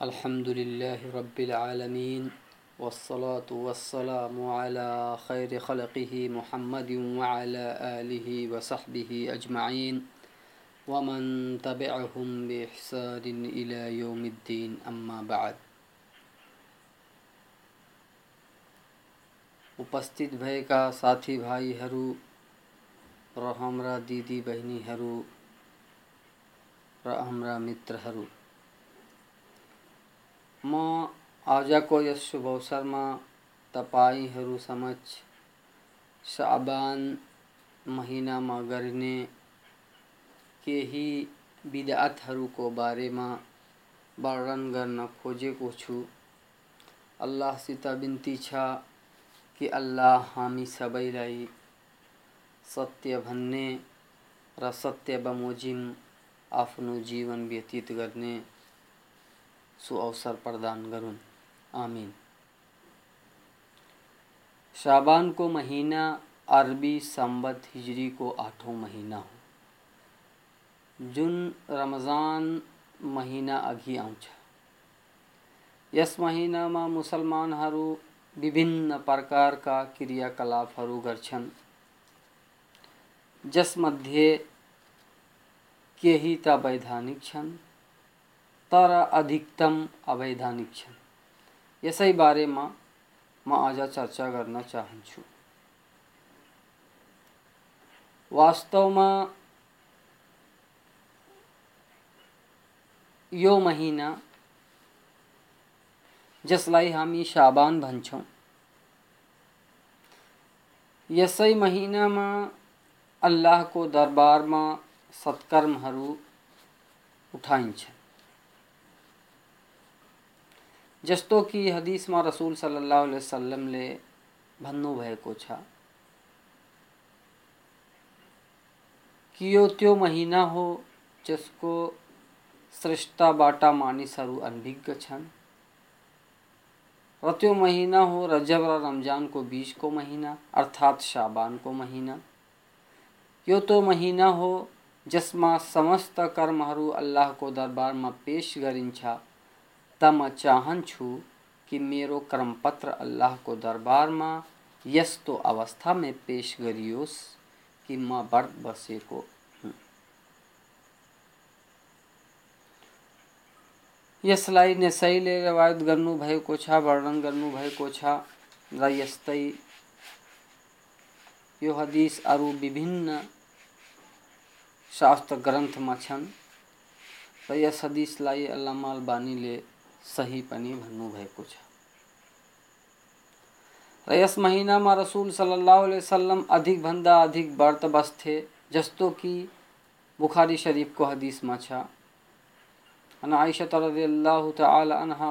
अल्हम्दुलिल्लाह रब्बिल आलमीन वस्सलातु वस्सलामु अला खैर खलक़िहि मुहम्मदिन व अला आलिहि व सहबिहि अजमाइन वमन तबिअहुम बिइहसान इला यौमिद्दीन अम्मा बाद उपस्थित भएका साथीभाइहरू र हाम्रा दिदी बहिनीहरू र हाम्रा मित्रहरू म आजको यस शुभ अवसरमा तपाईँहरू समक्ष। साबान महिनामा गरिने केही बिदातहरूको बारेमा वर्णन गर्न खोजेको छु। अल्लाहसित बिन्ती छ कि अल्लाह हामी सबैलाई सत्य भन्ने र सत्य बमोजिम आफ्नो जीवन व्यतीत गर्ने सुअवसर प्रदान गरून् आमीन। शाबान को महीना, अरबी संबत हिजरी को आठों महीना हो। जुन रमज़ान महीना अघि आउँछ यस महिनामा मुसलमानहरू विभिन्न प्रकारका क्रियाकलापहरू गर्छन्। जसमध्ये केही त वैधानिक छन्। तर अधिकतम अवैधानिक छन् यसै बारेमा म आज चर्चा गर्न चाहन्छु। वास्तवमा यो महिना, जसलाई हामी साबान भन्छौँ, यसै महिनामा अल्लाहको दरबारमा सत्कर्महरू उठाइन्छ जस्तो कि हदिसमा रसुल सल्लाह वसल्लमले भन्नुभएको छ कि यो त्यो महिना हो जसको स्रष्टाबाट मानिसहरू अनभिज्ञ छन्? र त्यो महिना हो रजब र रमजानको बिचको महिना, अर्थात् साबानको महिना। यो तो महिना हो जसमा समस्त कर्महरू अल्लाहको दरबारमा पेश गरिन्छ। त म चाहन्छु कि मेरो कर्मपत्र अल्लाहको दरबारमा यस्तो अवस्थामा पेश गरियोस् कि म व्रत बसेको हुँ। यसलाई नेसैले रवायत गर्नुभएको छ वर्णन गर्नुभएको छ र यस्तै यो हदिस अरू विभिन्न शास्त्र ग्रन्थमा छन्, र यस हदिसलाई अल्लामा अल्बानीले सही पनि भन्नुभएको छ र यस महिनामा रसुल सल्लाह वसल्लम अधिकभन्दा अधिक व्रत बस्थे जस्तो कि बुखारी शरीफको हदिसमा छ अन आइशा रदियल्लाहु तआला अनहा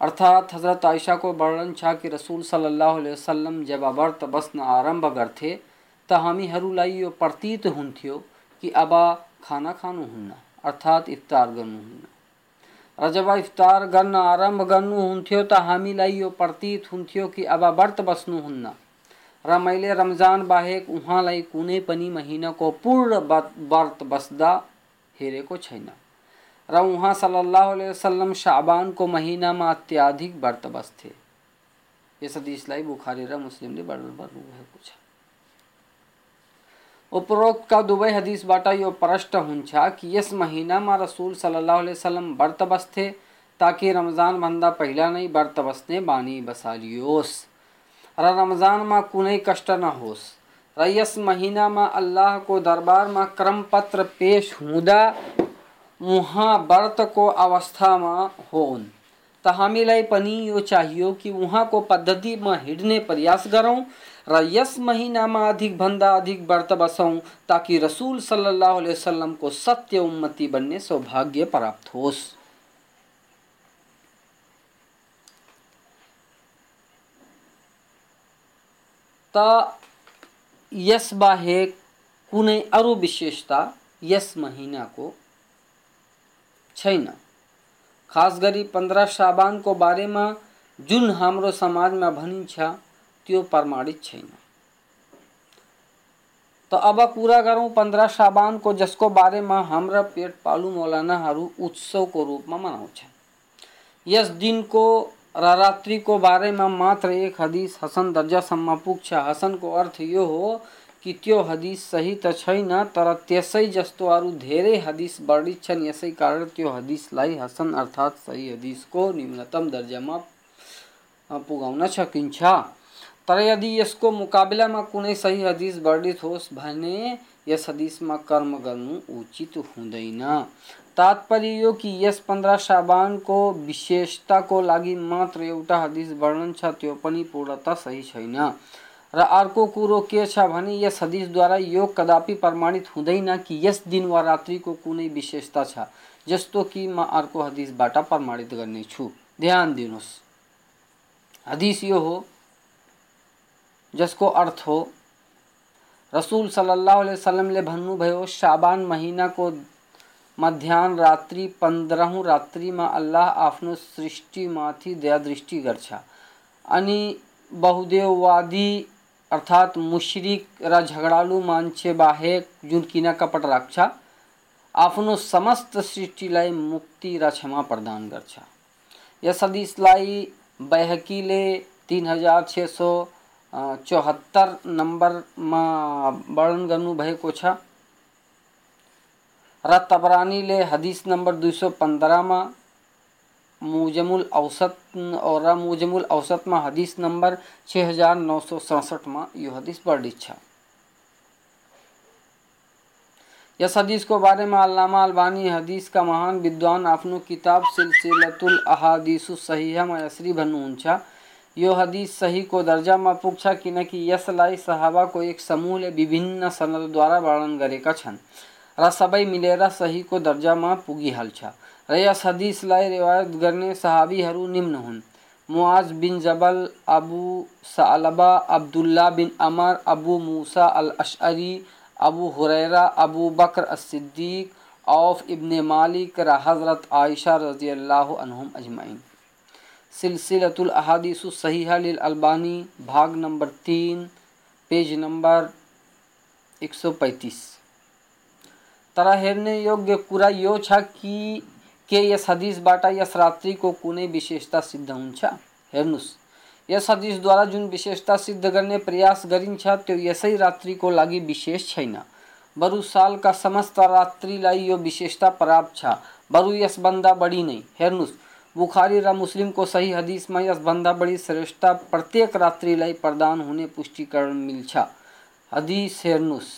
अर्थात हज़रत आयशा को वर्णन छा कि रसूल सल्लल्लाहु अलैहि वसल्लम जब अबर्त बसन आरंभ करथे, त हामी हरुलाई प्रतीत हुन्थ्यो कि अबा खाना खानु हुन्न, अर्थात इफ्तार गर्नु हुन्न। जब इफ्तार गर्न आरंभ गर्नुहुन्थ्यो त हामीलाई यो प्रतीत हुन्थ्यो कि अब व्रत बस्नुहुन्न र मैले रमज़ान बाहेक उहाँलाई कुनै पनि महिनाको पूर्ण व्रत बस्दा हेरेको छैन। र उहाँ सल्लल्लाहु वसल्लम शाबानको महिनामा अत्याधिक व्रत बस्थे। यस हदिसलाई बुखारी र मुस्लिमले गर्नुभएको छ उपरोक्तका दुवै हदिसबाट यो प्रष्ट हुन्छ कि यस महिनामा रसुल सल्लाह वसलम व्रत बस्थे ताकि रमज़ान रमजानभन्दा पहिला नै व्रत बस्ने बानी बसालियोस्। र रमजानमा कुनै कष्ट नहोस्। र यस महिनामा अल्लाहको दरबारमा क्रमपत्र पेश व्रत को अवस्था में होन् त हामीलाई पनि यो चाहियो कि वहाँ को पद्धति में हिडने प्रयास गरौँ र यस महिनामा अधिक भन्दा अधिक व्रत बसौँ ताकि रसूल सल्लल्लाहु अलैहि वसल्लम को सत्य उम्मती बनने सौभाग्य प्राप्त होस त यस बाहेक कुनै अरू विशेषता यस महिनाको छैन। खास गरी पन्ध्र साबानको बारेमा जुन हाम्रो समाजमा भनिन्छ त्यो प्रमाणित छैन। त अब कुरा गरौँ पन्ध्र साबानको जसको बारेमा हाम्रा पेट पालु मौलानाहरू उत्सवको रूपमा मनाउँछन् यस दिनको को बारे में मात्र एक हदीस हसन दर्जासम्म पुग्छ हसनको अर्थ यो हो कि त्यो हदिस सही त छैन, तर त्यसै जस्तो अरू धेरै हदिस वर्णित छन्। यसै कारण त्यो हदिसलाई हसन अर्थात् सही हदिसको न्यूनतम दर्जामा पुगाउन सकिन्छ। तर यदि यसको मुकाबलामा कुनै सही हदिस वर्णित होस् भने यस हदिसमा कर्म गर्नु उचित हुँदैन। तात्पर्य यो कि यस पन्ध्र साबानको विशेषताको लागि मात्र एउटा हदिस वर्णन छ, त्यो पनि पूर्णतः सही छैन। र अर्को कुरो के छ भने, यस हदिसद्वारा यो कदापि प्रमाणित हुँदैन कि यस दिन वा रात्रिको कुनै विशेषता छ, जस्तो कि म अर्को हदिसबाट प्रमाणित गर्नेछु। ध्यान दिनुहोस्। हदिस यो हो। जसको अर्थ हो। रसूल सल्लल्लाहु अलैहि वसल्लमले भन्नुभयो शाबान महिनाको मध्याह रात्रि पन्ध्रौँ रात्रिमा अल्लाह आफ्नो सृष्टिमाथि दयादृष्टि गर्छ। अनि बहुदेववादी अर्थात् मुश्रिक र झगडालु मान्छे बाहेक जुन किन कपट राख्छ आफ्नो समस्त सृष्टिलाई मुक्ति र क्षमा प्रदान गर्छ। यस हदिसलाई बैहकीले तिन हज़ार छ सौ चौहत्तर नम्बरमा वर्णन गर्नुभएको छ र तबरानीले हदिस नम्बर दुई सौ पन्ध्रमा मुजमुल औसत और मुजमुल औसत में हदीस नंबर छः हज़ार नौ सौ सड़सठ में यो हदीस वर्णित छ। यस हदीस को बारे में अल्लामा अलबानी हदीस का महान विद्वान आफ्नो किताब सिलसिलतुल अहादिसु सहीहमा यसरी भन्नुहुन्छ यो हदीस सहीको दर्जामा पुग्छ किनकि यसलाई सहाबाको एक समूहले विभिन्न सनदद्वारा वर्णन गरेका छन् र सबै मिलेर सहीको दर्जामा पुगिहाल्छ र यस हदिसलाई रिवायत गर्ने सहाबीहरू निम्न हुन्। Muaz bin Jabal, Abu Thalaba Abdullah bin Amr, Abu Musa al Ashari Abu Huraira, Abu Bakr Siddique Auf ibn Malik र हज़रत आयशा रज़ी अल्लाह अनहुम अजमाइन सिलसिलतुल अहादीसु सहीहा लिल अल्बानी, भाग नंबर तीन, पेज नंबर 135 तर हेर्ने योग्य कुरा यो छ कि, के यस हदिसबाट यस रात्रिको कुनै विशेषता सिद्ध हुन्छ? हेर्नुहोस् यस हदिसद्वारा जुन विशेषता सिद्ध गर्ने प्रयास गरिन्छ, त्यो यसै रात्रिको लागि विशेष छैन। बरु सालका समस्त रात्रिलाई यो विशेषता प्राप्त छ। बरु यसभन्दा बढी नै। हेर्नुहोस् बुखारी र मुस्लिमको सही हदिसमा यसभन्दा बढी श्रेष्ठता प्रत्येक रात्रिलाई प्रदान हुने पुष्टिकरण मिल्छ हदिस हेर्नुहोस्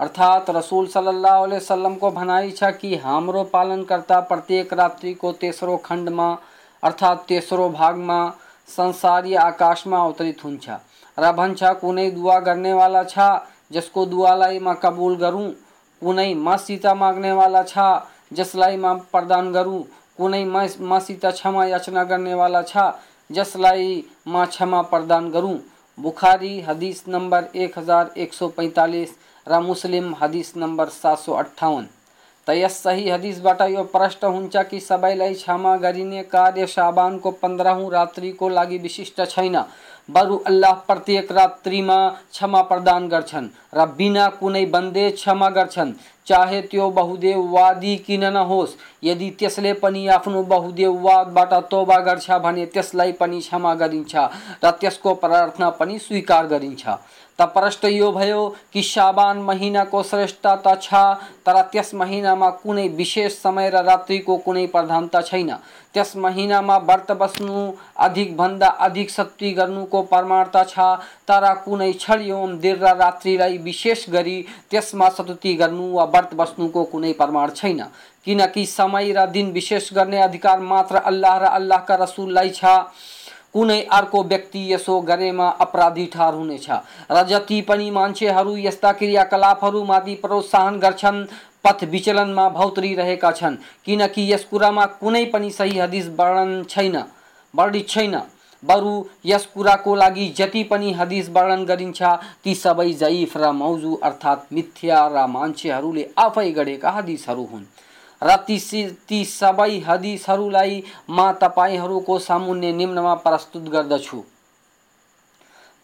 अर्थात रसूल सल्लल्लाहु अलैहि वसल्लम को भनाई छ कि, हाम्रो पालनकर्ता प्रत्येक रात्रि को तेस्रो खण्डमा अर्थात् तेस्रो भागमा संसारी आकाश में अवतरित हुन्छ र भन्छ कुनै दुआ गर्नेवाला छ, जसको दुआलाई म कबुल गरौँ कुनै मसित माग्नेवाला छ जसलाई म प्रदान गरौँ कुनै मसित क्षमा याचना गर्नेवाला छ जसलाई म क्षमा प्रदान गरौँ बुखारी हदीस नंबर एक हज़ार एक सौ पैँतालिस र मुस्लिम हदिस नम्बर सात सौ अट्ठाउन्न त यस सही हदिसबाट यो प्रष्ट हुन्छ कि सबैलाई क्षमा गरिने कार्य साबानको पन्ध्रौँ रात्रिको लागि विशिष्ट छैन। बरु अल्लाह प्रत्येक रात्रिमा क्षमा प्रदान गर्छन् र बिना कुनै बन्देज क्षमा गर्छन्। चाहे त्यो बहुदेववादी किन नहोस्, यदि त्यसले पनि आफ्नो बहुदेववादबाट तोबा गर्छ भने त्यसलाई पनि क्षमा गरिन्छ र त्यसको प्रार्थना पनि स्वीकार गरिन्छ। यो भयो कि शाबान महिनाको श्रेष्ठता त छ तर त्यस महिनामा कुनै विशेष समय र रात्रिको कुनै प्रधानता छैन। त्यस महिनामा व्रत बस्नु अधिकभन्दा अधिक सत्य गर्नुको प्रमाणता छ, तर कुनै क्षण एवं दीर्घ रात्रिलाई विशेष गरी त्यसमा सतुति गर्नु वा व्रत बस्नुको कुनै प्रमाण छैन। किनकि समय र दिन विशेष गर्ने अधिकार मात्र अल्लाह र अल्लाहका रसुललाई छ। कुनै अर्को व्यक्ति यसो गरेमा अपराधी ठार हुनेछ र जति पनि मान्छेहरू यस्ता क्रियाकलापहरूमाथि प्रोत्साहन गर्छन् पथ विचलनमा भौतरिरहेका छन् किनकि यस कुरामा कुनै पनि सही हदिस वर्णन छैन वर्णित छैन बरु यस कुराको लागि जति पनि हदिस वर्णन गरिन्छ ती सबै जैफ र मौजु अर्थात् मिथ्या र मान्छेहरूले आफै गरेका हदिसहरू हुन् र ती ती सबै हदिसहरूलाई म तपाईँहरूको सामुन्ने निम्नमा प्रस्तुत गर्दछु।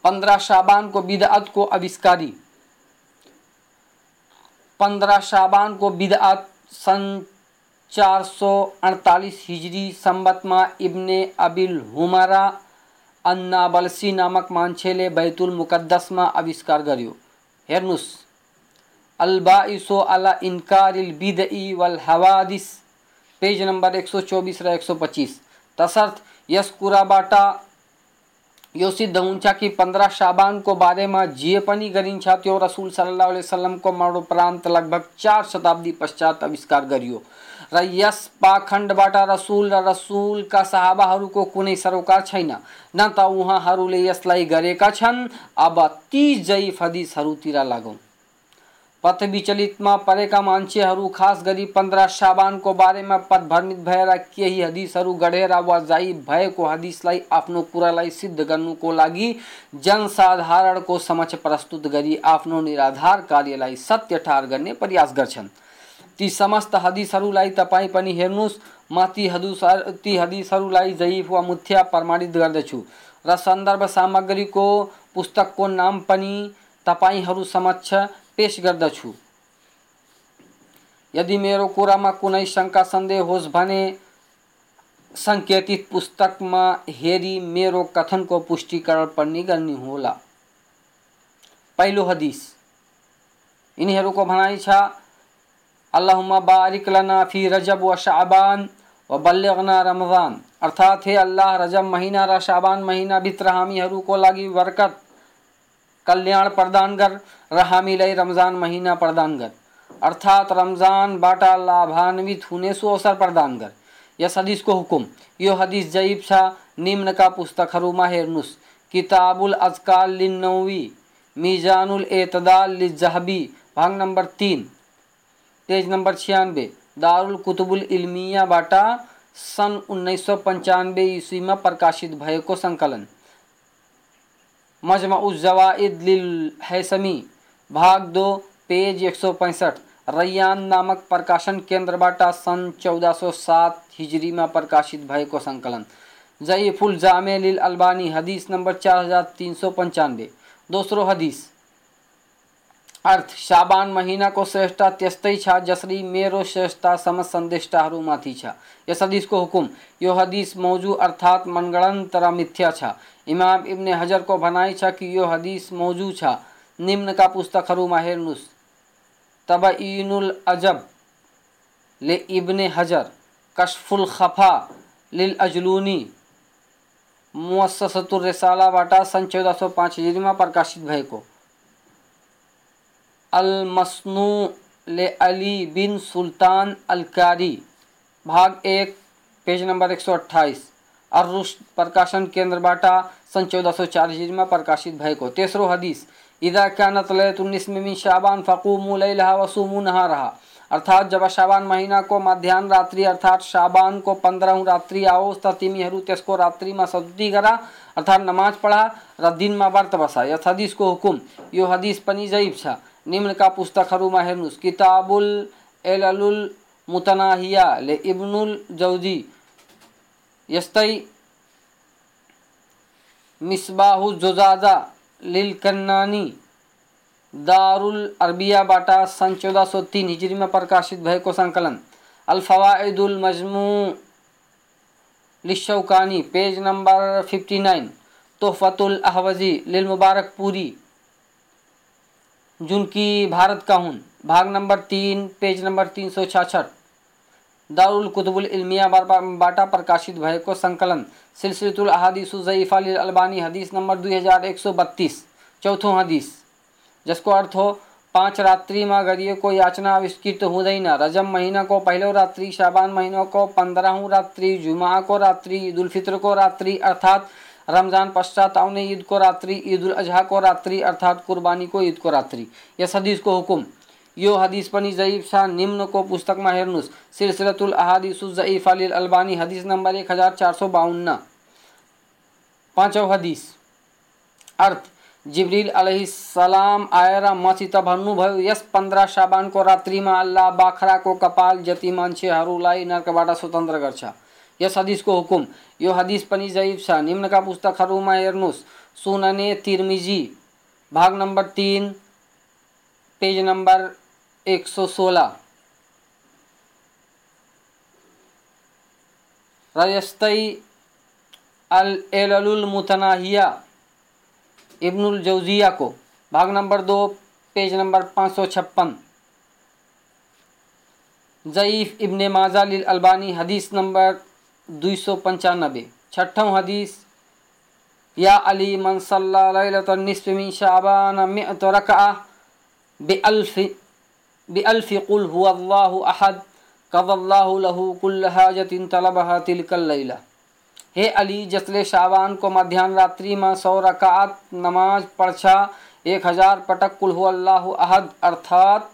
पन्ध्र साबानको बिदअतको आविष्कारी पन्ध्र साबानको बिदअत सन् चार सौ अड़तालीस हिजरी संबतमा इब्ने अबिल हुमरा अन्नाबलसी नामक मान्छेले बैतुल मुकद्दसमा आविष्कार गर्यो। हेर्नुहोस् अला इन्कारिल बिदई वल हवादिस पेज नम्बर एक सौ चौबिस र पच्चिस तसर्थ यस कुराबाट यो सिद्ध हुन्छ कि पन्ध्र साबानको बारेमा जे पनि गरिन्छ त्यो रसुल सल्लाह वसलमको मरणोपरान्त लगभग चार शताब्दी पश्चात आविष्कार गरियो। र यस पाखण्डबाट रसुल र रसुलका साहबाहरूको कुनै सरोकार छैन। न अब ती जैफ हदिसहरूतिर लागौँ। पथ विचलितमा परेका मान्छेहरू, खास गरी पन्ध्र साबानको बारेमा पथभ्रमित भएर केही हदिसहरू गढेर वा जाइब भएको हदिसलाई आफ्नो कुरालाई सिद्ध गर्नुको लागि जनसाधारणको समक्ष प्रस्तुत गरी आफ्नो निराधार कार्यलाई सत्य ठार गर्ने प्रयास गर्छन्। ती समस्त हदिसहरूलाई तपाईँ पनि हेर्नुहोस्। म ती हदुस, ती हदिसहरूलाई जयीफ वा मुथ्या प्रमाणित गर्दछु र सन्दर्भ सामग्रीको पुस्तकको नाम पनि तपाईँहरू समक्ष पेश गर्दछु। यदि मेरो कुरामा कुनै शङ्का सन्देह होस् भने सङ्केतित पुस्तकमा हेरी मेरो कथनको पुष्टिकरण पनि गर्नु होला। पहिलो हदिस। यिनीहरूको भनाइ छ, अल्लाहुम्मा बारिक लना फ़ी रजब व शाबान व बल्लगना रमज़ान। अर्थात, हे अल्लाह, रजब महीना र शाबान महीना भित्र हामीहरूको लागि बरकत। कल्याण प्रदान कर र हामीलाई रमज़ान महीना प्रदान कर। अर्थात रमजानबाट लाभान्वित होने सो अवसर प्रदान गर यस हदिसको हुकुम। यो हदिस जयीब छ पुस्तक पुस्तकहरूमा हेर्नुहोस् किताबुल अजकाल लिन्नौवी, मिजानुल एतदाल लिजहबी भाग नंबर तीन, पेज नंबर छियानबे दारुल कुतुबुल इल्मिया बाटा सन उन्नीस सौ पंचानवे ईस्वी में प्रकाशित भएको संकलन। मजमा हैसमी। भाग दो, पेज एक सौ पैंसठ। रैयान नामक प्रकाशन केन्द्र बाटा सन चौदह सौ सात हिजरी में प्रकाशित भएको संकलन। जयफुल जामे लिल अल्बानी, हदीस नंबर चार हज़ार तीन सौ पंचानवे दोस्रो हदीस। अर्थ, शाबान महिनाको श्रेष्ठता त्यस्तै जसरी मेरो श्रेष्ठता सम सन्देष्टाहरूमाथि छ। यस हदिसको हुकुम, यो हदीस मौजू अर्थात मनगणन र मिथ्या छ। इमाम इब्ने हजरको भनाइ छ कि यो हदिस मौजु छ। निम्नका पुस्तकहरूमा हेर्नुहोस् तब इनुल अजब ले इब्ने हजर, कशफुल खफा लिल अजलूनी, मुअस्ससतुर रिसालाबाट सन् चौध सौ पाँच हिजरी में प्रकाशित भएको। अल मसनू ले अली बिन सुल्तान अलकारी, भाग एक, पेज नंबर एक सौ अट्ठाईस। अर्रुश, प्रकाशन केंद्र बाटा, सन चौदह सौ चालीस में प्रकाशित भएको। तेसरो हदीस, इदा क्यानत लयतुलनिस्मिन शाबान फ़कूमू लैलहा वसूमू रहा अर्थात, जब शाबान महीना को मध्यान्ह रात्रि, अर्थात शाबान को पंद्रह रात्रि आओस् तिमीहरू त्यसको रात्रिमा सदुदी गरा अर्थात नमाज़ पढा र दिनमा व्रत बसा। यस हदिसको हुकुम। यो हदिस पनि जैब छ। निम्नका पुस्तकहरूमा हेर्नुहोस् किताबुल एललुल मुतनाहिया ले इब्नुल जौजी। यस्तै मिसबाहु जोजाजा लिल कन्नानी। दारुल अरबियाबाट सन् चौध सौ तिन हिजरीमा प्रकाशित भएको सङ्कलन अल्फवाइदुल मजमू लिशौकानी, पेज नंबर फिफ्टी नाइन। तोहफतुल अहवजी, लिल मुबारकपुरी जुनकी भारत का हूँ। भाग नंबर तीन, पेज नंबर तीन सौ छाछठ। दारुल कुतुबुल इल्मिया बाटा प्रकाशित भएको संकलन। सिलसिलतुल अहादिसु ज़ईफ़ा अलबानी हदीस नंबर दुई हज़ार एक सौ बत्तीस। चौथों हदीस। जिसको अर्थ हो, पाँच रात्रिमा को याचना आविष्कृत हुँदैन रजम महीना को पहिलो रात्रि, शाबान महीनों महिनाको पन्ध्रौँ रात्रि जुमा को रात्रि, ईद उल फित्रको रात्रि, अर्थात् रमज़ान पश्चात आवने ईद को रात्रि ईद उल अजहा को रात्रि अर्थात कुर्बानी को ईद को रात्रि। यस हदीस को हुकुम। यो हदीस पनि जईफ शाह निम्न को पुस्तक में हेर्नुहोस् सिलसिलतुल जईफ अलिल अल्बानी, हदीस नंबर एक हज़ार चार सौ बावन्न। पाँचौँ हदीस। अर्थ, जिब्रील सलाम आएर मसित भन्नुभयो, यस पन्ध्र साबानको रात्रिमा अल्लाह बाख्राको कपाल जति मान्छेहरूलाई नर्कबाट स्वतन्त्र गर्छ। यस हदिसको हुकुम। यो हदिस पनि जैब छ निम्नका पुस्तकहरूमा हेर्नुहोस् सुनने तिर्मिजी, भाग नम्बर तिन, पेज नम्बर एक सौ सोलह। र यस्तै अल एलुल मुतनाहिया, इब्नुल को। भाग नंबर दो, पेज नंबर पाँच सौ छप्पन। ज़यीफ़ इब्न माजा अलबानी, हदीस नंबर दो सौ पंचानबे छठों हदीस, या अली मन सल्लल्लाहु मिन शाबान मिअत रकअ, बिअल्फ बिअल्फ तलबहा तिलकल लैला। हे अली जसले शाबान को मध्यान्ह रात्रि में सौ रकात नमाज़ पढ़ा एक हज़ार पटक कुल अहद, अर्थात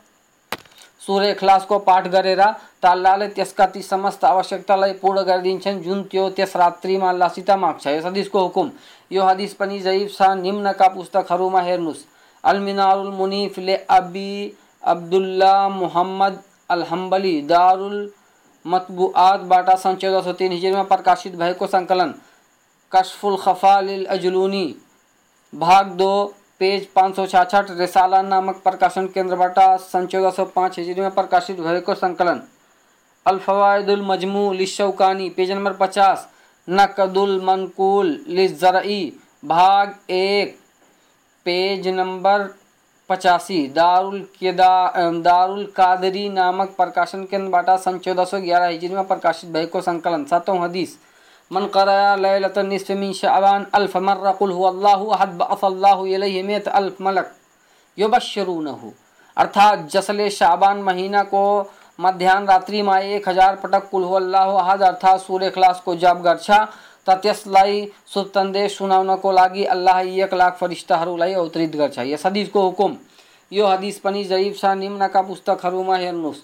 सूर्य इखलास को पाठ गरेर त अल्लाहले त्यसका ती समस्त आवश्यकतालाई पूर्ण गरिदिन्छन्। जुन त्यो त्यस रात्रिमा अल्लाहसित माग्छ। यस हदिसको हुकुम। यो हदिस पनि जैफ छ निम्नका पुस्तकहरूमा हेर्नुहोस् अलमिनारुल मुनिफ ले अबी अब्दुल्ला मुहम्मद अल हम्बली दारुल मतबुआत बाटा सन चौदह सौ तीन हिजरी में प्रकाशित भय को संकलन कशफुल खफाल अजलूनी, भाग दो पेज पाँच सौ छाछठ, रिसाला नामक प्रकाशन बाटा, सन चौदह सौ पाँच हिजरी में प्रकाशित भय को संकलन। अल्फवादुल मजमू, लिशौकानी, पेज नंबर पचास, नकदुल मनकूल, लिजरई, भाग एक, पेज नंबर पचासी, दारुल केदा दारुल कादरी नामक प्रकाशन बाटा, सन चौदह सौ ग्यारह हिजरी में प्रकाशित भय को संकलन। सातों हदीस मन कराया लैलत निस्फ मिन शाबान अल्फ मर्रा कुल हुवल्लाहु अहद बअसल्लाहु इलैहि मियत अल्फ मलक युबश्शिरूनहु अर्थात जसले शाबान महीना को मध्यान्ह रात्रि में एक हज़ार पटक कुल हुवल्लाहु अहद अर्थात सूर्य इखलास को जप गर्छ त त्यसलाई शुभ संदेश सुनाउनको लागि अल्लाह एक लाख फरिस्ताहरूलाई अवतरित गर्छ। यस हदिसको हुकुम। यो हदिस पनि जयीब छ निम्नका पुस्तकहरूमा हेर्नुहोस्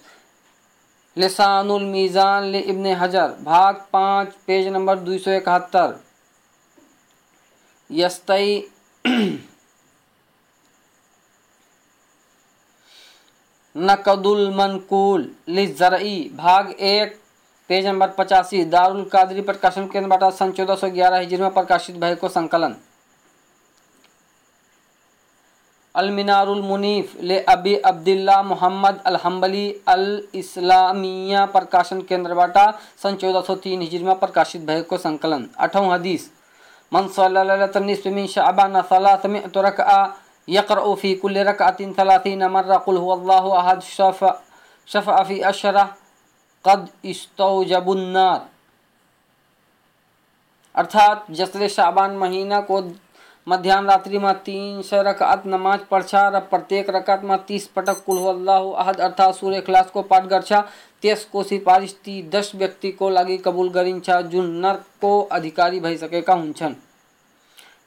लेसानुल मिजान ले इब्ने हजर, भाग पाँच, पेज नंबर दुई सौ इकहत्तर। यस्तई नकदुल मनकुल लिजरई भाग एक, पेज नंबर पचासी, दारुल कादरी प्रकाशन केंद्रबाट सन चौदह सौ ग्यारह हिजरी में प्रकाशित भएको सङ्कलन अलमिनारुल मुनीफ ले अबी अब्दुल्ला मोहम्मद अल हम्बली अल इस्लामिया प्रकाशन केंद्रबाट सन् चौदह सौ तीन हिजरीमा प्रकाशित भएको सङ्कलन आठौँ हदिस, मन सल्लल्लाहु शाबान मर्रा कुल शफ़ कद इस्तौजबुन्नार अर्थात जसले शाबान महीना को मध्यान्ह रात्रि में तीन सौ रकात नमाज़ पढ्छ, र प्रत्येक रकात में तीस पटक कुल अहद, अर्थात सूर्य खिलास को पाठ गर्छ त्यसको सिफारिस ती दस व्यक्ति व्यक्तिको लागि कबुल गरिन्छ जुन नर्कको अधिकारी भइसकेका हुन्छन्।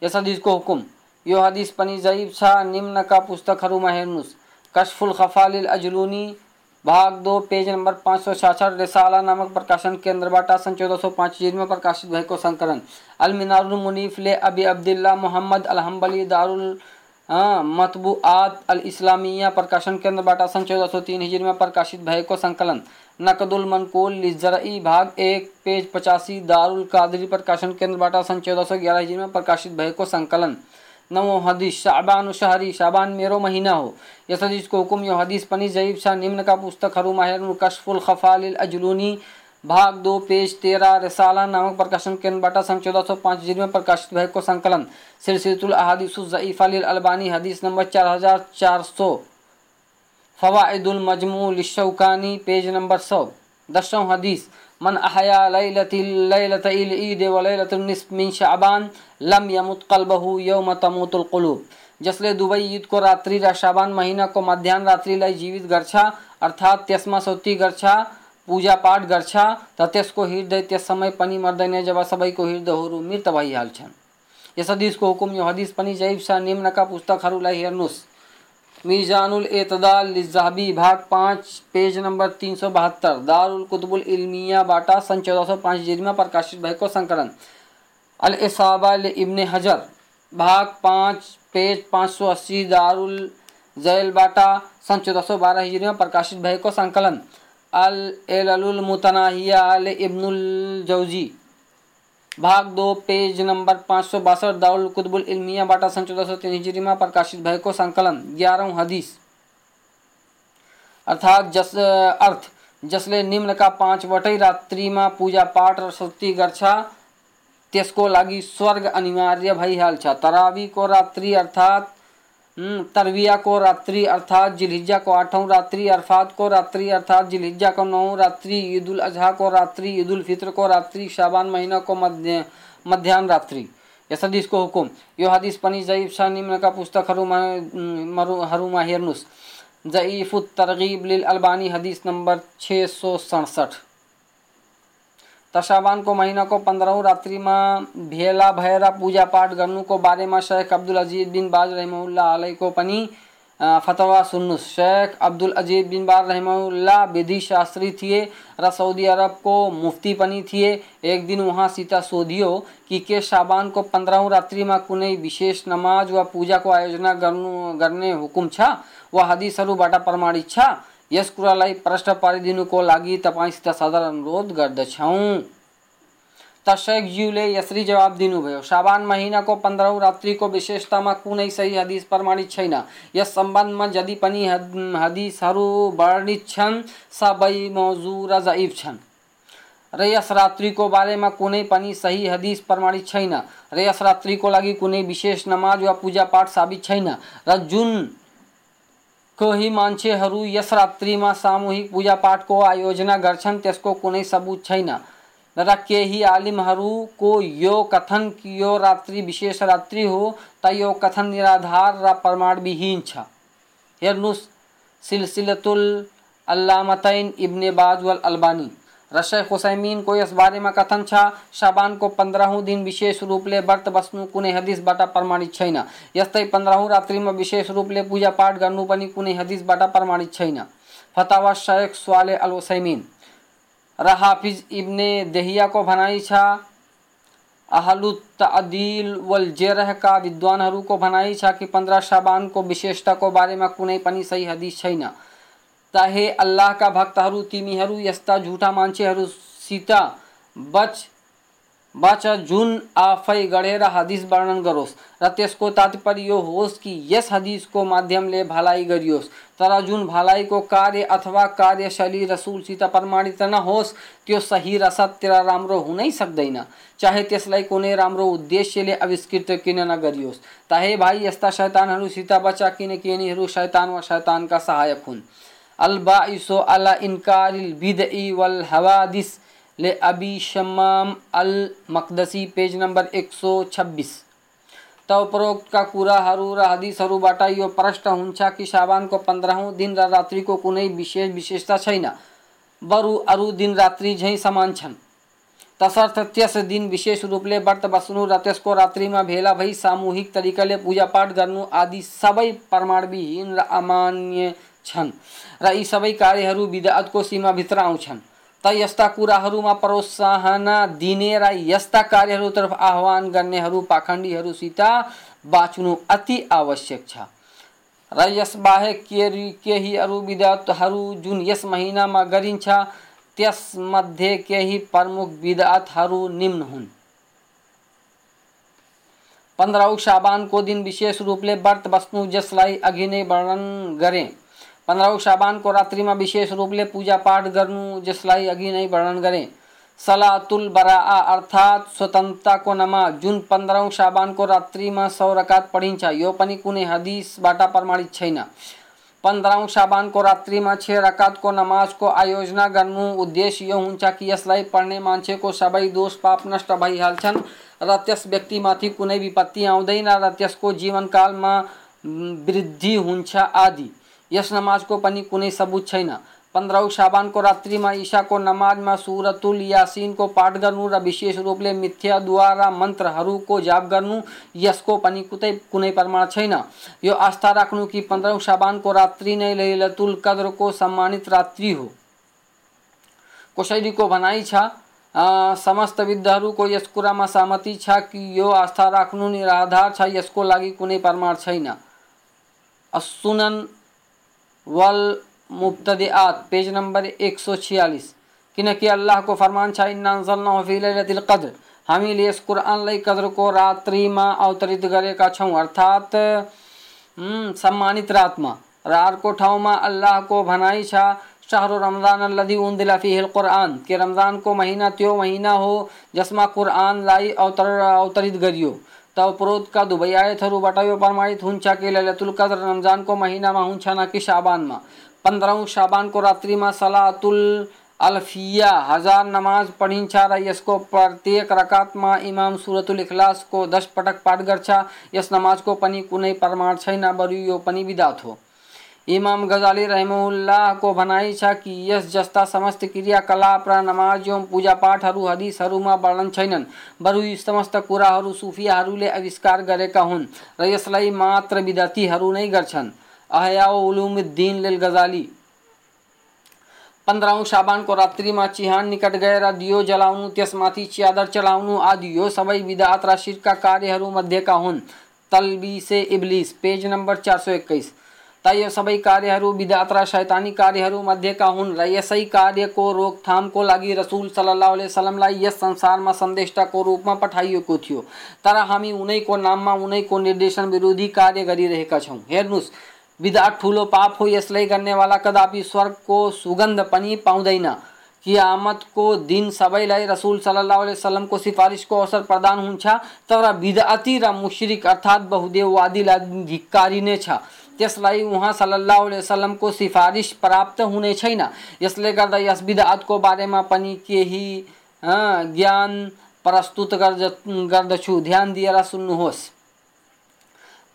यस हदिसको हुकुम। यो हदिस पनि जैब छ निम्नका पुस्तकहरूमा हेर्नुहोस् कशफुल खफालिल अजलुनी भाग दो, पेज नंबर पाँच सौ छाछठ रिसाला नामक प्रकाशन केंद्र, बाटा सन चौदह सौ पाँच में प्रकाशित भएको संकलन। अलमिनारुल मुनीफ ले अबी अब्दुल्ला मोहम्मद अलहम्बली दारुल मतबूआत अल इस्लामिया प्रकाशन केंद्र, बाटा सन चौदह सौ तीन हिजरी में प्रकाशित भएको संकलन। नकदुल मनकुल लिजरई भाग एक, पेज पचासी, दारुल कादरी प्रकाशन केंद्र, बाटा सन चौदह सौ ग्यारह हिजरी में प्रकाशित भएको संकलन। नवो हदीस, शाबान शहरी, शाबान मेरो महीना हो। यस हदीस को हुकुम, यो हदीस पनि जईब शाह निम्न का पुस्तक हेर्नु कशफुल खफालिल अजलूनी। भाग दो, पेज तेरह, रसाला नामक प्रकाशन केन्द्रबाट सन् चौदह सौ पाँच में प्रकाशित भएको सङ्कलन सिलसिलतुल अहादिस जईफालिल अलबानी, हदीस नंबर चार हज़ार चार सौ। फवाइदुल मजमू लिशौकानी, पेज नंबर सौ। दसों हदीस मन अहया ईद व मिन शाबान लम यमुत कल्बहु यौम तमुतुल कुलूब जसले दुवै ईदको रात्रि र शाबान महिनाको मध्याह्न रात्रिलाई जीवित गर्छ अर्थात् त्यसमा सौती गर्छ पूजा पाठ गर्छ त त्यसको हृदय त्यस समय पनि मर्दैन जब सबैको हृदयहरू मृत भइहाल्छन् यस हदीसको हुकुम यो हदीस पनि जैब शाह निम्नका पुस्तकहरूलाई हेर्नुहोस् मीजानुल एतदाल जहबी भाग पाँच, पेज नंबर तीन सौ बहत्तर, दारुल कुतुबुल इल्मिया बाटा, सन चौदह सौ पाँच, जिरमा प्रकाशित भएको संकलन। अल इसाबा इब्न हजर, भाग पाँच, पेज पाँच सौ अस्सी, दारुल जैल बाटा, सन चौदह सौ बारह हिजरी में प्रकाशित भएको संकलन। अल एलुल मुतनाहिया अल इब्नुल जौजी भाग दो, पेज नंबर पाँच सौ बासठ दाउल कुतबुल इलमिया, बाटा सन चौदह सौ तीन में प्रकाशित भएको संकलन ग्यारह हदीस। अर्थात जस, अर्थ, जसले निम्न का पाँच रात्रि में पूजा पाठ र गर्छ, त्यसको लागि स्वर्ग अनिवार्य भैया तरावी को रात्रि अर्थात् तरविया को रात्रि अर्थात जिलहिज्जा को आठों रात्रि, अरफात को रात्रि अर्थात जिलहिज्जा को नौ रात्रि ईद उल अजहा को रात्रि ईद उल फित्र को रात्रि, शाबान महीना को मध्य, मध्यान्ह रात्रि। यस हदीस को हुकुम। यो हदीस पनि जईफ शाह निम्न का पुस्तकहरूमा हरूमा हेर्नुहोस् जईफ तरगीब लिल अलबानी हदीस नंबर छः सौ सड़सठ। तशाबान को महीना को पंद्रह रात्रि में भेला भएर पूजा पाठ गर्नुको बारेमा शेख अब्दुल अज़ीज़ बिन बाज रहमुल्ला आलैको पनि फतवा सुन्नुहोस् शेख अब्दुल अज़ीज़ बिन बाज रहमुल्ला विधि शास्त्री थिए, र सऊदी अरबको मुफ्ती पनि थिए। एक दिन वहाँ सीता सोधियो कि के शाबान को पंद्रह रात्रि में कुनै विशेष नमाज़ व पूजा को आयोजना गर्नु, गर्ने हुकुम छ? वा हदिसहरूबाट प्रमाणित छ? यस कुरालाई प्रश्न पारिदिनुको लागि तपाईँसित सादर अनुरोध गर्दछौँ। त शेखज्यूले यसरी जवाब दिनुभयो, साबान महिनाको पन्ध्रौँ रात्रिको विशेषतामा कुनै सही हदिस प्रमाणित छैन। यस सम्बन्धमा जति पनि हदिसहरू वर्णित छन्, सबै मौजु र जइफ छन्। र यस रात्रिको बारेमा कुनै पनि सही हदिस प्रमाणित छैन। र यस रात्रिको लागि कुनै विशेष नमाज़ वा पूजापाठ साबित छैन। र जुन कोही मान्छेहरू यस रात्रिमा सामूहिक पूजा पूजापाठको आयोजना गर्छन्, त्यसको कुनै सबुत छैन। र केही आलिमहरूको यो कथन कि यो रात्रि विशेष रात्रि हो त यो कथन निराधार र प्रमाणविहीन छ। हेर्नुहोस् सिलसिलतुल अल्लामतैन इब्ने बाज वल अल्बानी। रशेख हुसैमीन को इस बारे में कथन छ, शाबान को पन्ध्रौँ दिन विशेष रूप रूपले व्रत बस्नु कुनै हदिसबाट प्रमाणित छैन। यस्तै पन्ध्रौँ रात्रिमा विशेष रूपले पूजापाठ गर्नु पनि कुनै हदिसबाट प्रमाणित छैन। फतावा शेख स्वाले अल हुसैमीन। र हाफिज इब्ने देहियाको भनाइ छ अहलुत्तअदिल वल जेरहका विद्वानहरूको भनाइ छ कि पन्ध्र शाबानको विशेषताको बारेमा कुनै पनि सही हदिस छैन। ताहे अल्लाहका तिमी तिमीहरू, यस्ता झुटा सीता बच बच जुन आफै गढेर हदिस वर्णन गरोस् र त्यसको तात्पर्य यो होस् कि यस हदिसको माध्यमले भलाइ गरियोस्। तर जुन भलाइको कार्य अथवा कार्यशैली रसुलसित प्रमाणित नहोस्, त्यो सही र सत्य र राम्रो हुनै सक्दैन। चाहे त्यसलाई कुनै राम्रो उद्देश्यले आविष्कृत किन नगरियोस्। ताहे भाइ, यस्ता शैतानहरूसित बचा किनकि यिनीहरू शैतान वा शैतानका सहायक हुन्। अलबाइसो अला इनकारिल बिदई वल हवादिस ले अबी शमाम अल मकदसी पेज नंबर 126 त उपरोक्तका कुराहरू र हदिसहरूबाट यो प्रष्ट हुन्छ कि साबानको पन्ध्रौँ दिन र रात्रिको कुनै विशेष विशेषता छैन। बरु अरू दिन रात्रि झैँ समान तसर्थ त्यस दिन विशेष रूप रूपले व्रत बस्नु र त्यसको रात्रिमा भेला भई सामूहिक तरिकाले पूजापाठ गर्नु आदि सबै प्रमाणविहीन र अमान्य छन्। र यी सबै कार्यहरू विधातको सीमाभित्र आउँछन्। त यस्ता कुराहरूमा प्रोत्साहन दिने र यस्ता कार्यहरूतर्फ आह्वान गर्नेहरू पाखण्डीहरूसित बाँच्नु अति आवश्यक छ। र यसबाहेक केही अरू विधातहरू जुन यस महिनामा गरिन्छ, त्यसमध्ये केही प्रमुख विधातहरू निम्न हुन्। पन्ध्रौँ साबानको दिन विशेष रूपले व्रत बस्नु जसलाई अघि नै वर्णन गरेँ। पंद्रह शाबान को रात्रि में विशेष रूप ले पूजा पाठ गर्नु, जसलाई अघि नै वर्णन गरेँ सलातुल बरा अर्थात स्वतंत्रता को नमाज़ जुन को रात्रि में सौ रकात पढिन्छ यो पनि कुनै हदिसबाट प्रमाणित छैन। पन्ध्रौँ साबानको रात्रिमा छ रकातको नमाजको आयोजना गर्नु, उद्देश्य यो हुन्छ कि पढ्ने मान्छेको सबै दोष, पाप, नष्ट भइहाल्छन् र त्यस व्यक्तिमाथि कुनै विपत्ति आउँदैन र त्यसको जीवनकालमा वृद्धि हुन्छ आदि। यस नमाजको पनि कुनै सबुत छैन। पंद्रह शाबान को रात्रि में ईशा को नमाज़ में सूरतुल यासीन को पाठ गर्नु र विशेष रूपले मिथ्या द्वारा मन्त्रहरूको जाप गर्नु यसको पनि कुतै कुनै प्रमाण छैन। यो आस्था राख्नु कि पन्ध्रौँ शाबानको रात्रि नै लैलतुल कद्रको सम्मानित रात्रि हो। कसैलीको भनाइ छ समस्त विद्धहरूको यस कुरामा सहमति छ कि यो आस्था राख्नु निराधार छ, यसको लागि कुनै प्रमाण छैन। असुनन वल मुबतदियात पेज नंबर एक सौ छियालीस। कि अल्लाह को फरमान छा इन्नाफीलतिल कद्र। हामीले यस कुरानलाई कद्रको रात्रिमा अवतरित गरेका छौँ। अर्थात् सम्मानित रातमा र अर्को ठाउँमा अल्लाहको भनाइ छ, शाहरु रमज़ान अल्लदी उन्दिला फिहिल कुरान। के रमजानको महीना त्यो महिना हो, जसमा कुरानलाई अवतर, अवतरित गरियो। त उपरोधका दुवै आयतहरूबाट यो प्रमाणित हुन्छ कदर रमज़ान को महीना में हुंचा न कि साबानमा पंद्रह शाबान को रात्रि में सलातुल अल्फिया, हज़ार नमाज़ पढ़ी छा रही, इसको प्रत्येक रकातमा इमाम सूरतुल इखलास को दस पटक पाठ इस नमाज़ नमाजको पनि कुनै प्रमाण छैन बरू यो पनी विदात हो। इमाम गजाली को भनाइ छ कि यस जस्ता समस्त क्रियाकलाप र नमाज़ एवं पूजापाठहरू हदिसहरूमा वर्णन छैनन्। बरु यी समस्त कुराहरू सुफियाहरूले आविष्कार गरेका हुन्। र यसलाई मात्र विद्यार्थीहरू नै गर्छन्। अहयाउलूमुद्दीन लिल गजाली। पंद्रह शाबान को रात्रि में चिहान निकट गएर दियो जलाउनु, त्यसमाथि च्यादर चलाउनु आदि यो सबै विदात र शिरका कार्यहरू मध्येका हुन्। तलबी से इब्लिस, पेज नंबर चार सौ इक्कीस। त यो सबै कार्यहरू विदात र शैतानी कार्यहरू मध्येका हुन् र यसै कार्यको रोकथामको लागि रसुल सल्लाह वसलमलाई यस संसारमा सन्देष्टाको रूपमा पठाइएको थियो। तर हामी उनैको नाममा उनैको निर्देशन विरोधी कार्य गरिरहेका छौँ। हेर्नुहोस्, विदात ठुलो पाप हो, यसलाई गर्नेवाला कदापि स्वर्गको सुगन्ध पनि पाउँदैन। कियामतको दिन सबैलाई रसुल सल्लाह वसलमको सिफारिसको अवसर प्रदान हुन्छ, तर बिदाती र मुश्रिक अर्थात् बहुदेववादीलाई धिक्कारिनेछ त्यसलाई उहाँ सल्लाह वसलमको सिफारिस प्राप्त हुने छैन। यसले गर्दा यस विधातको बारेमा पनि केही ज्ञान प्रस्तुत गर्दछु। ध्यान दिएर सुन्नुहोस्।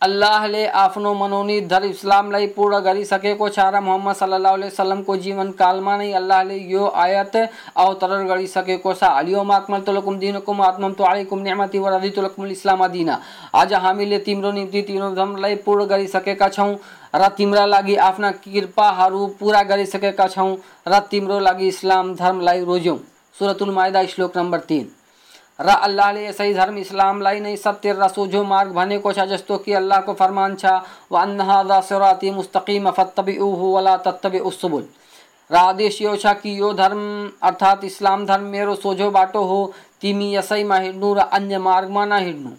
अल्लाहले आफ्नो मनोनीत धर्म इस्लामलाई पूर्ण गरिसकेको छ र मोहम्मद सल्लाह वसलमको जीवनकालमा नै अल्लाहले यो आयत अवतरण गरिसकेको छ अलियोम अकमलतुलकुम दिनकुम आत्ममतु आलैकुम निअमती व रदितुलकुम इस्लाम दिना आज हामीले तिम्रो निम्ति तिम्रो धर्मलाई पूर्ण गरिसकेका छौँ र तिम्रा लागि आफ्ना कृपाहरू पुरा गरिसकेका छौँ र तिम्रो लागि इस्लाम धर्मलाई रोज्यौँ सुरतुल माइदा श्लोक नम्बर तिन। र सही धर्म, इस्लाम इस्लामलाई नै सत्य र सोझो मार्ग भनेको छ जस्तो कि अल्लाहको फरमान छ, व अन्नहादा सिराती मुस्तकिम फत्तबिउहु वला तत्तबिउ सुबुल। र आदेश यो छ कि यो धर्म, अर्थात् इस्लाम धर्म, मेरो सोझो बाटो हो, तिमी यसैमा हिँड्नु, र अन्य मार्गमा नहिँड्नु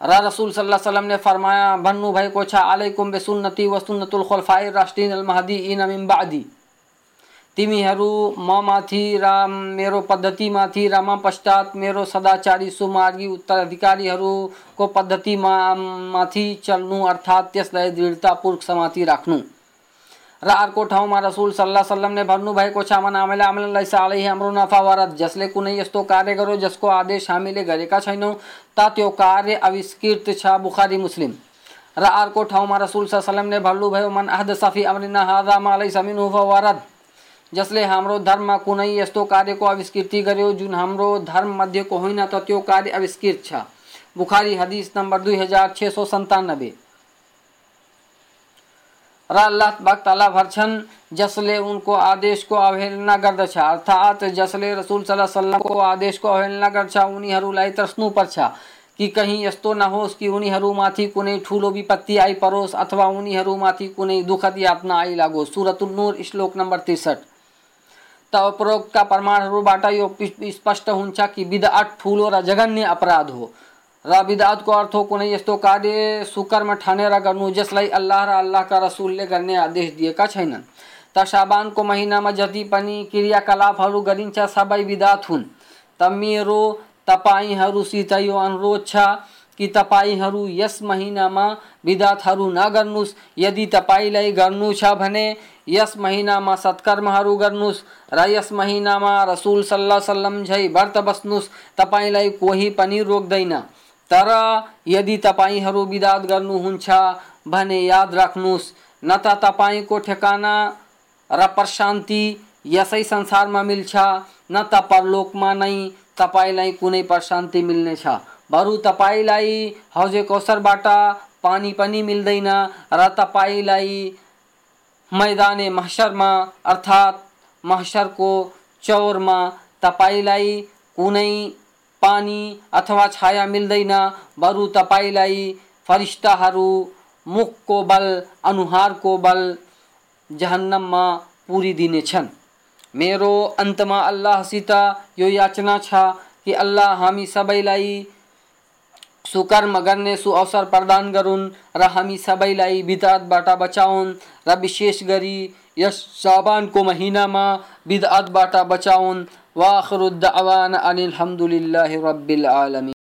र रसुल सल्लाह सल्लमले फरमाया भन्नुभएको छ आलैकुम बेसुन्नती व सुन्नतुल खुलफाइ राष्ट्रिन अल महदी इन मिन बादी। तिमीहरू ममाथि र मेरो पद्धतिमाथि र म पश्चात मेरो सदाचारी सुमार्गी उत्तराधिकारीहरूको पद्धतिमा माथि चल्नु अर्थात् त्यसलाई दृढतापूर्वक समाति राख्नु। र अर्को ठाउँमा रसुल सल्लाह सल्लमले भन्नुभएको छ मन आमेला आमलाई सालै हाम्रो नफा वरत जसले कुनै यस्तो कार्य गरो, जसको आदेश हामीले गरेका छैनौँ, त त्यो कार्य आविष्कृत छ, बुखारी, मुस्लिम। र अर्को ठाउँमा रसुल सल्लमले भन्नुभयो, मन अहद सफी अमरिना हादा मालै समिन वरद जसले हाम्रो धर्ममा कुनै यस्तो कार्यको आविष्कृति गर्यो, जुन हाम्रो धर्म मध्येको होइन, त त्यो कार्य आविष्कृत छ। बुखारी हदिस नम्बर दुई हज़ार छ सौ सन्तानब्बे। र अल्लाह ताला भर्छन् जसले उनको आदेशको अवहेलना गर्दछ, अर्थात् जसले रसुल सल्लाह सल्लामको आदेशको अवहेलना गर्छ, उनीहरूलाई तर्स्नुपर्छ कि कहीँ यस्तो नहोस् कि उनीहरूमाथि कुनै ठुलो विपत्ति आइपरोस् अथवा उनीहरूमाथि कुनै दुःखद यातना आइलागोस्। सुरतुल नूर, श्लोक नम्बर त्रिसठ। त उपरोक्तका प्रमाणहरूबाट यो स्पष्ट हुन्छ कि बिदात ठुलो र जघन्य अपराध हो। र बिदातको अर्थ हो कुनै यस्तो कार्य सुकर्म ठानेर गर्नु जसलाई अल्लाह र अल्लाहका रसुलले गर्ने आदेश दिएका छैनन्। त साबानको महिनामा जति पनि क्रियाकलापहरू गरिन्छ, सबै बिदात हुन्। त मेरो तपाईँहरूसित यो अनुरोध छ। कि तपाईँहरू यस महिनामा विदातहरू नगर्नुहोस् यदि तपाईँलाई गर्नु छ भने यस महिनामा सत्कर्महरू गर्नुहोस् र यस महिनामा रसुल सल्लाह सल्लम झै व्रत बस्नुहोस् तपाईँलाई कोही पनि रोक्दैन। तर यदि तपाईँहरू विदात गर्नुहुन्छ भने याद राख्नुहोस् न त तपाईँको ठेगाना र प्रशान्ति यसै संसारमा मिल्छ, न त परलोकमा नै तपाईँलाई कुनै प्रशान्ति मिल्नेछ। बरु तपाईँलाई हौजे कौसरबाट पानी पनि मिल्दैन र तपाईँलाई मैदाने महसरमा अर्थात् महसरको चौरमा तपाईँलाई कुनै पानी अथवा छाया मिल्दैन। बरु तपाईँलाई फरिस्ताहरू मुखको बल, अनुहारको बल जहन्नममा पुरिदिनेछन्। मेरो अन्तमा अल्लाहसित यो याचना छ कि अल्लाह हामी सबैलाई सुकर्म गर्ने सुअवसर प्रदान गरून् र हामी सबैलाई बिदातबाट बचाउन्। र विशेष गरी यस साबानको महिनामा बिदातबाट बचाउन्। वाखरुद्दावान अनिल रब्बिल आलमिन